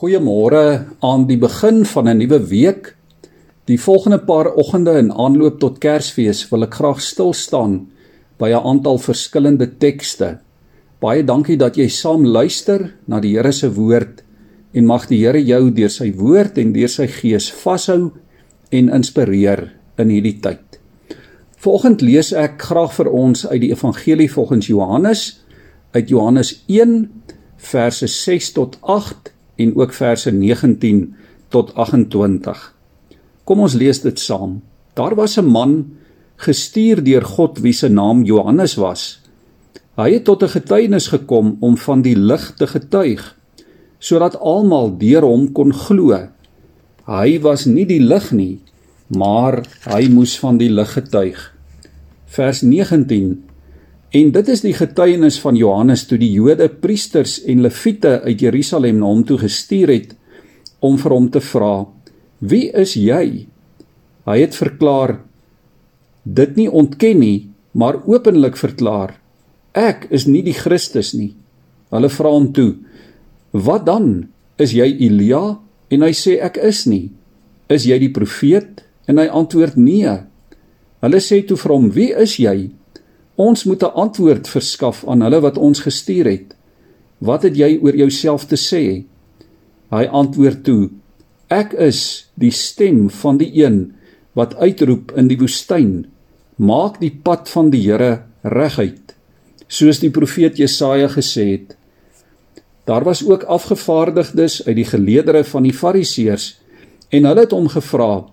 Goeiemôre aan die begin van 'n nuwe week. Die volgende paar oggende in aanloop tot Kersfees wil ek graag stil staan by 'n aantal verskillende tekste. Baie dankie dat jy saam luister na die Here se woord en mag die Here jou deur sy woord en deur sy gees vashou en inspireer in hierdie tyd. Vanoggend lees ek graag vir ons uit die Evangelie volgens Johannes uit Johannes 1 verse 6 tot 8 en ook verse 19 tot 28. Kom ons lees dit saam. Daar was 'n man gestuur deur God wie se naam Johannes was. Hy het tot 'n getuienis gekom om van die lig te getuig sodat almal deur hom kon glo. Hy was nie die lig nie, maar hy moes van die lig getuig. Vers 19 En dit is die getuienis van Johannes toe die Jode priesters en leviete uit Jerusalem na hom toe gestuur het om vir hom te vra: "Wie is jy?" Hy het verklaar: "Dit nie ontken nie, maar openlik verklaar: Ek is nie die Christus nie." Hulle vra hom toe: "Wat dan? Is jy Elia?" En hy sê: "Ek is nie." "Is jy die profeet?" En hy antwoord: "Nee." Hulle sê toe vir hom: "Wie is jy?" Ons moet 'n antwoord verskaf aan hulle wat ons gestuur het. Wat het jy oor jouself te sê? Hy antwoord toe: Ek is die stem van die een wat uitroep in die woestyn: Maak die pad van die Here reguit, soos die profeet Jesaja gesê het. Daar was ook afgevaardigdes uit die geleedere van die Fariseërs en hulle het hom gevra: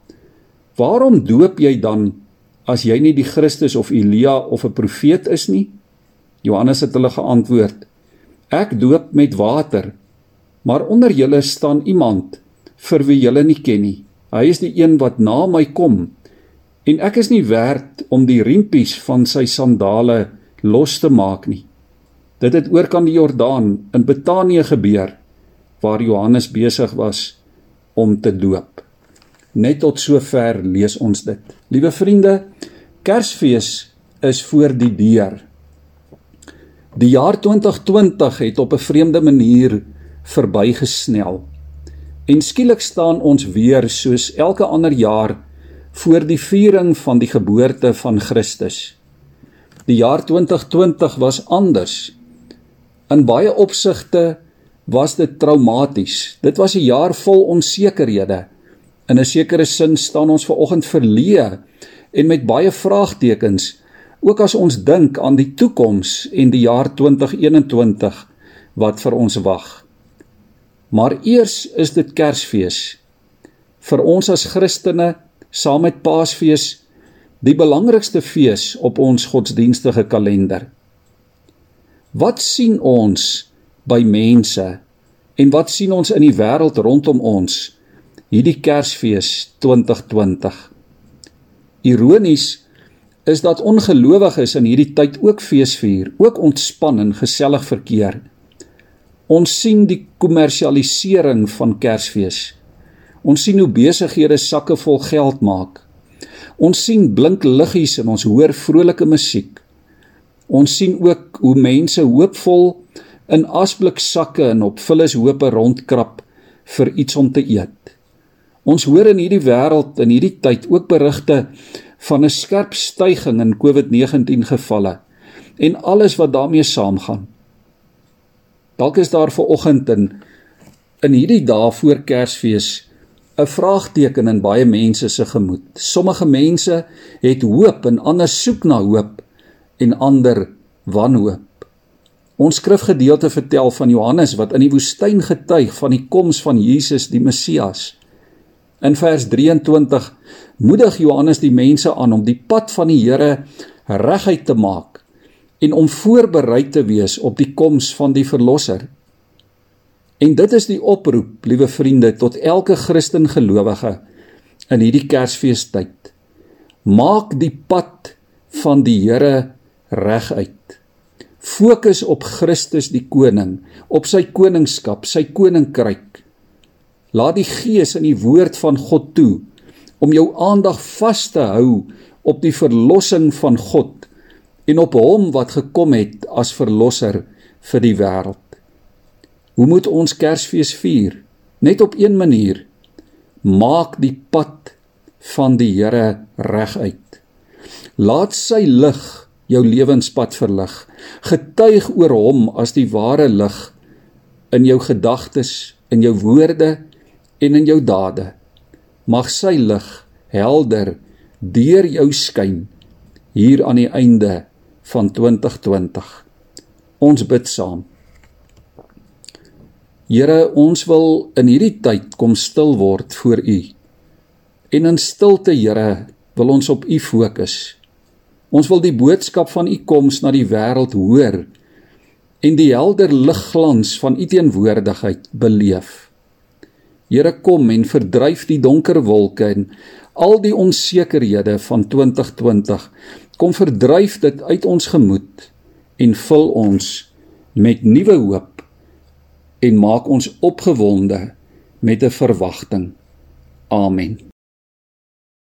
"Waarom doop jy dan as jy nie die Christus of Elia of 'n profeet is nie? Johannes het hulle geantwoord: Ek doop met water, maar onder julle staan iemand vir wie julle nie ken nie. Hy is die een wat na my kom en ek is nie werd om die riempies van sy sandale los te maak nie. Dit het oor kan die Jordaan in Betanië gebeur waar Johannes besig was om te doop. Net tot sover lees ons dit. Liewe vriende, Kersfees is voor die deur. Die jaar 2020 het op 'n vreemde manier verbygesnel. En skielik staan ons weer soos elke ander jaar voor die viering van die geboorte van Christus. Die jaar 2020 was anders. In baie opsigte was dit traumaties. Dit was 'n jaar vol onsekerhede. In 'n sekere sin staan ons ver oggend verleë en met baie vraagtekens ook as ons dink aan die toekoms en die jaar 2021 wat vir ons wag. Maar eers is dit Kersfees. Vir ons as Christene, saam met Paasfees, die belangrikste fees op ons godsdienstige kalender. Wat sien ons by mense en wat sien ons in die wêreld rondom ons? Hierdie Kersfees 2020. Ironies is dat ongelowiges in hierdie tyd ook feesvier, ook ontspan en gesellig verkeer. Ons sien die kommersialisering van Kersfees. Ons sien hoe besighede sakke vol geld maak. Ons sien blink liggies en ons hoor vrolike musiek. Ons sien ook hoe mense hoopvol in asbliksakke en op vullishope rondkrap vir iets om te eet. Ons hoor in hierdie wêreld in hierdie tyd ook berigte van 'n skerp stygings in COVID-19 gevalle en alles wat daarmee saamgaan. Dalk is daar ver oggend in in hierdie dae voor Kersfees 'n vraagteken in baie mense se gemoed. Sommige mense het hoop en ander soek na hoop en ander wanhoop. Ons skrifgedeelte vertel van Johannes wat in die woestyn getuig van die koms van Jesus die Messias. In vers 23 moedig Johannes die mense aan om die pad van die Here reguit te maak en om voorberei te wees op die koms van die verlosser. En dit is die oproep, liewe vriende, tot elke Christen gelowige in hierdie Kersfeestyd. Maak die pad van die Here reguit. Fokus op Christus die koning, op sy koningskap, sy koninkryk Laat die Gees in die woord van God toe om jou aandag vas te hou op die verlossing van God en op hom wat gekom het as verlosser vir die wêreld. Hoe moet ons Kersfees vier? net op een manier. Maak die pad van die Here reguit. Laat sy lig jou lewenspad verlig. Getuig oor hom as die ware lig in jou gedagtes, in jou woorde en in jou dade. Mag sy lig helder deur jou skyn hier aan die einde van 2020. Ons bid saam. Here, ons wil in hierdie tyd kom stil word voor U. En in stilte, Here, wil ons op U fokus. Ons wil die boodskap van U koms na die wêreld hoor en die helder ligglans van U teenwoordigheid beleef. Here, kom en verdryf die donker wolke en al die onsekerhede van 2020. Kom verdryf dit uit ons gemoed en vul ons met nuwe hoop en maak ons opgewonde met 'n verwagting. Amen.